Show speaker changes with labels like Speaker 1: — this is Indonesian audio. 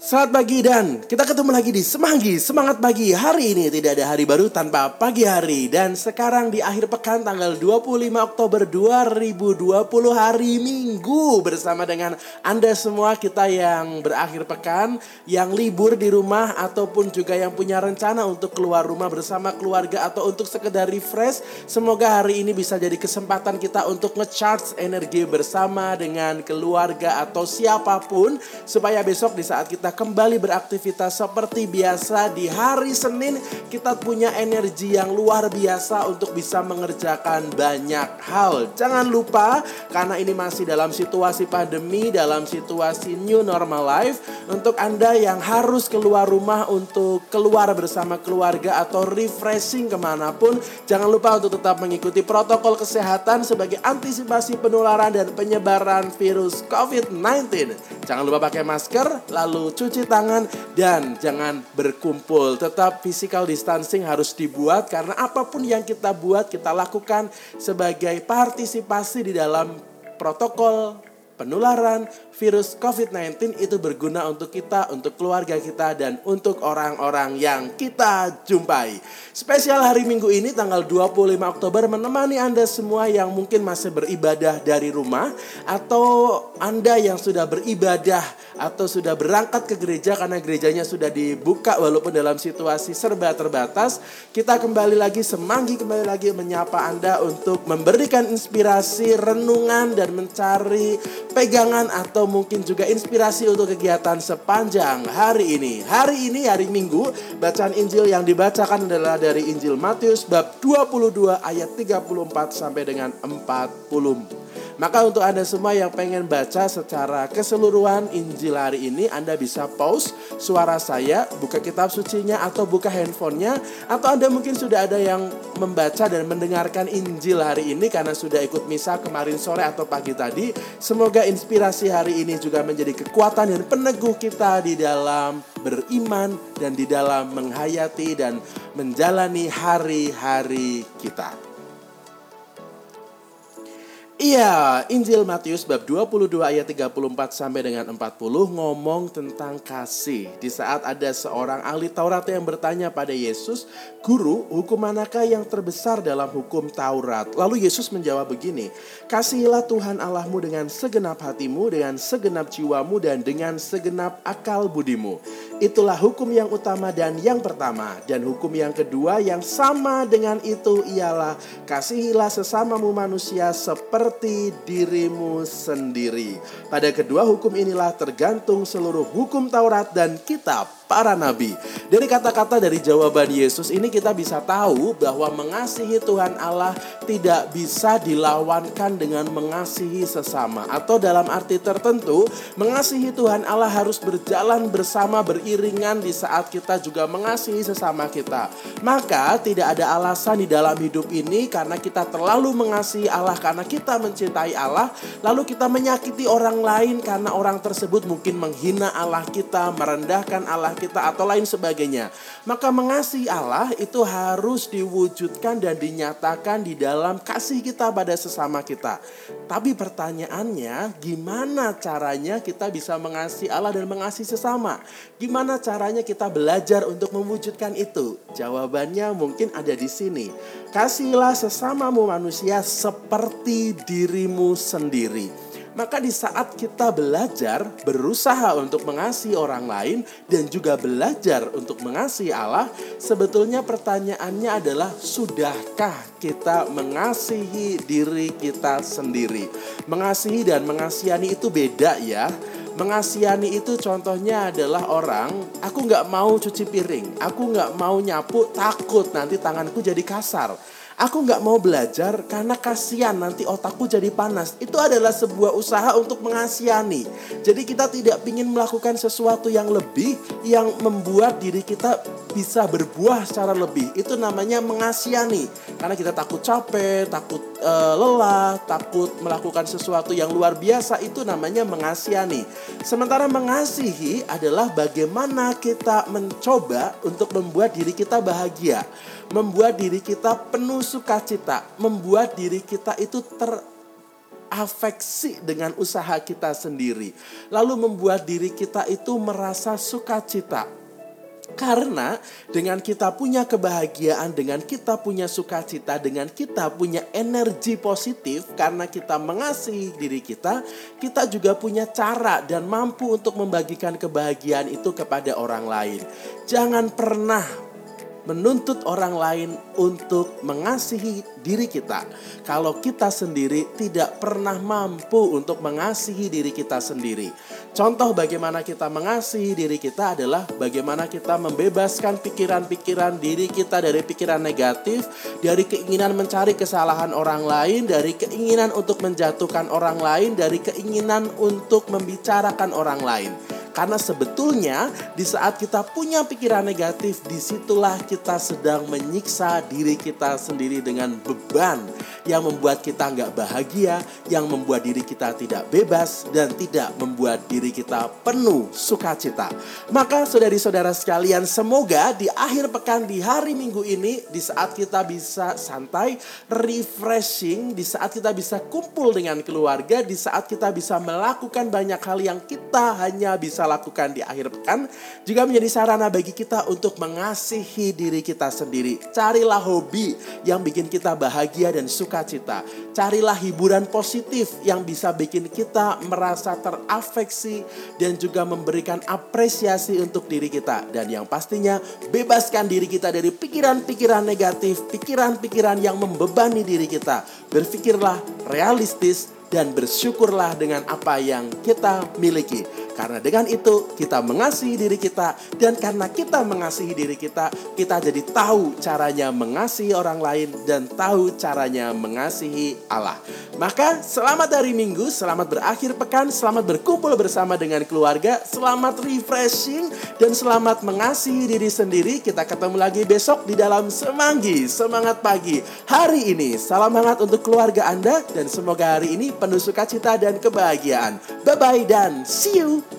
Speaker 1: Selamat pagi dan kita ketemu lagi di Semanggi Semangat Pagi. Hari ini tidak ada hari baru tanpa pagi hari. Dan sekarang di akhir pekan tanggal 25 Oktober 2020 hari Minggu. Bersama dengan Anda semua kita yang berakhir pekan Yang libur di rumah ataupun juga yang punya rencana untuk keluar rumah bersama keluarga Atau untuk sekedar refresh. Semoga hari ini bisa jadi kesempatan kita untuk ngecharge energi bersama dengan keluarga atau siapa pun Supaya besok di saat kita kembali beraktivitas seperti biasa di hari Senin kita punya energi yang luar biasa untuk bisa mengerjakan banyak hal. Jangan lupa karena ini masih dalam situasi pandemi, dalam situasi new normal life untuk Anda yang harus keluar rumah untuk keluar bersama keluarga atau refreshing ke mana pun jangan lupa untuk tetap mengikuti protokol kesehatan sebagai antisipasi penularan dan penyebaran virus COVID-19. Jangan lupa pakai masker, lalu cuci tangan dan jangan berkumpul. Tetap physical distancing harus dibuat karena apa pun yang kita buat kita lakukan sebagai partisipasi di dalam protokol penularan virus COVID-19 itu berguna untuk kita, untuk keluarga kita, dan untuk orang-orang yang kita jumpai. Spesial hari Minggu ini tanggal 25 Oktober menemani Anda semua yang mungkin masih beribadah dari rumah atau Anda yang sudah beribadah atau sudah berangkat ke gereja karena gerejanya sudah dibuka walaupun dalam situasi serba terbatas. Kita kembali lagi semanggi kembali lagi menyapa Anda untuk memberikan inspirasi, renungan dan mencari pegangan atau mungkin juga inspirasi untuk kegiatan sepanjang hari ini. Hari ini hari Minggu, bacaan Injil yang dibacakan adalah dari Injil Matius bab 22 ayat 34 sampai dengan 40. Maka untuk Anda semua yang pengen baca secara keseluruhan Injil hari ini, Anda bisa pause suara saya, buka kitab sucinya atau buka handphonenya. Atau Anda mungkin sudah ada yang membaca dan mendengarkan Injil hari ini karena sudah ikut misa kemarin sore atau pagi tadi. Semoga inspirasi hari ini juga menjadi kekuatan dan peneguh kita di dalam beriman dan di dalam menghayati dan menjalani hari-hari kita. Iya, Injil Matius bab 22 ayat 34 sampai dengan 40 ngomong tentang kasih. Di saat ada seorang ahli Taurat yang bertanya pada Yesus, "Guru, hukum manakah yang terbesar dalam hukum Taurat?" Lalu Yesus menjawab begini, "Kasihilah Tuhan Allahmu dengan segenap hatimu, dengan segenap jiwamu dan dengan segenap akal budimu." Itulah hukum yang utama dan yang pertama. Dan hukum yang kedua yang sama dengan itu ialah kasihilah sesamamu manusia seperti dirimu sendiri. Pada kedua hukum inilah tergantung seluruh hukum Taurat dan kitab para nabi. Dari kata-kata dari jawaban Yesus ini kita bisa tahu bahwa mengasihi Tuhan Allah tidak bisa dilawankan dengan mengasihi sesama atau dalam arti tertentu mengasihi Tuhan Allah harus berjalan bersama beriringan di saat kita juga mengasihi sesama kita. Maka tidak ada alasan di dalam hidup ini karena kita terlalu mengasihi Allah karena kita mencintai Allah lalu kita menyakiti orang lain karena orang tersebut mungkin menghina Allah kita, merendahkan Allah kita atau lain sebagainya. Maka mengasihi Allah itu harus diwujudkan dan dinyatakan di dalam kasih kita pada sesama kita. Tapi pertanyaannya, gimana caranya kita bisa mengasihi Allah dan mengasihi sesama? Gimana caranya kita belajar untuk mewujudkan itu? Jawabannya mungkin ada di sini. Kasihilah sesamamu manusia seperti dirimu sendiri. Maka di saat kita belajar, berusaha untuk mengasihi orang lain dan juga belajar untuk mengasihi Allah, sebetulnya pertanyaannya adalah sudahkah kita mengasihi diri kita sendiri? Mengasihi dan mengasihani itu beda ya. Mengasihani itu contohnya adalah orang, aku nggak mau cuci piring, aku nggak mau nyapu, takut nanti tanganku jadi kasar Aku nggak mau belajar karena kasihan nanti otakku jadi panas. Itu adalah sebuah usaha untuk mengasihani. Jadi kita tidak ingin melakukan sesuatu yang lebih yang membuat diri kita bisa berbuah secara lebih. Itu namanya mengasihani. Karena kita takut capek, takut uh, lelah, takut melakukan sesuatu yang luar biasa. Itu namanya mengasihani. Sementara mengasihi adalah bagaimana kita mencoba untuk membuat diri kita bahagia membuat diri kita penuh sukacita, membuat diri kita itu ter terafeksi dengan usaha kita sendiri. Lalu membuat diri kita itu merasa sukacita karena dengan kita punya kebahagiaan, dengan kita punya sukacita, dengan kita punya energi positif, karena kita mengasihi diri kita, kita juga punya cara dan mampu untuk membagikan kebahagiaan itu kepada orang lain. Jangan pernah menuntut orang lain untuk mengasihi diri kita. Kalau kita sendiri tidak pernah mampu untuk mengasihi diri kita sendiri. Contoh bagaimana kita mengasihi diri kita adalah bagaimana kita membebaskan pikiran-pikiran diri kita dari pikiran negatif, dari keinginan mencari kesalahan orang lain, dari keinginan untuk menjatuhkan orang lain, dari keinginan untuk membicarakan orang lain. Karena sebetulnya di saat kita punya pikiran negatif, di situlah kita sedang menyiksa diri kita sendiri dengan beban yang membuat kita nggak bahagia, yang membuat diri kita tidak bebas, dan tidak membuat diri kita penuh sukacita. Maka saudari-saudara sekalian, semoga di akhir pekan di hari minggu ini, di saat kita bisa santai, refreshing, di saat kita bisa kumpul dengan keluarga, di saat kita bisa melakukan banyak hal yang kita hanya bisa lakukan di akhir pekan juga menjadi sarana bagi kita untuk mengasihi diri kita sendiri. Carilah hobi yang bikin kita bahagia dan sukacita. Carilah hiburan positif yang bisa bikin kita merasa terafeksi dan juga memberikan apresiasi untuk diri kita. Dan yang pastinya bebaskan diri kita dari pikiran-pikiran negatif, pikiran-pikiran yang membebani diri kita. Berpikirlah realistis dan bersyukurlah dengan apa yang kita miliki. Karena dengan itu kita mengasihi diri kita dan karena kita mengasihi diri kita, kita jadi tahu caranya mengasihi orang lain dan tahu caranya mengasihi Allah. Maka selamat hari Minggu, selamat berakhir pekan, selamat berkumpul bersama dengan keluarga, selamat refreshing dan selamat mengasihi diri sendiri. Kita ketemu lagi besok di dalam Semanggi, semangat pagi. Hari ini salam hangat untuk keluarga Anda dan semoga hari ini penuh sukacita dan kebahagiaan. Bye bye dan see you.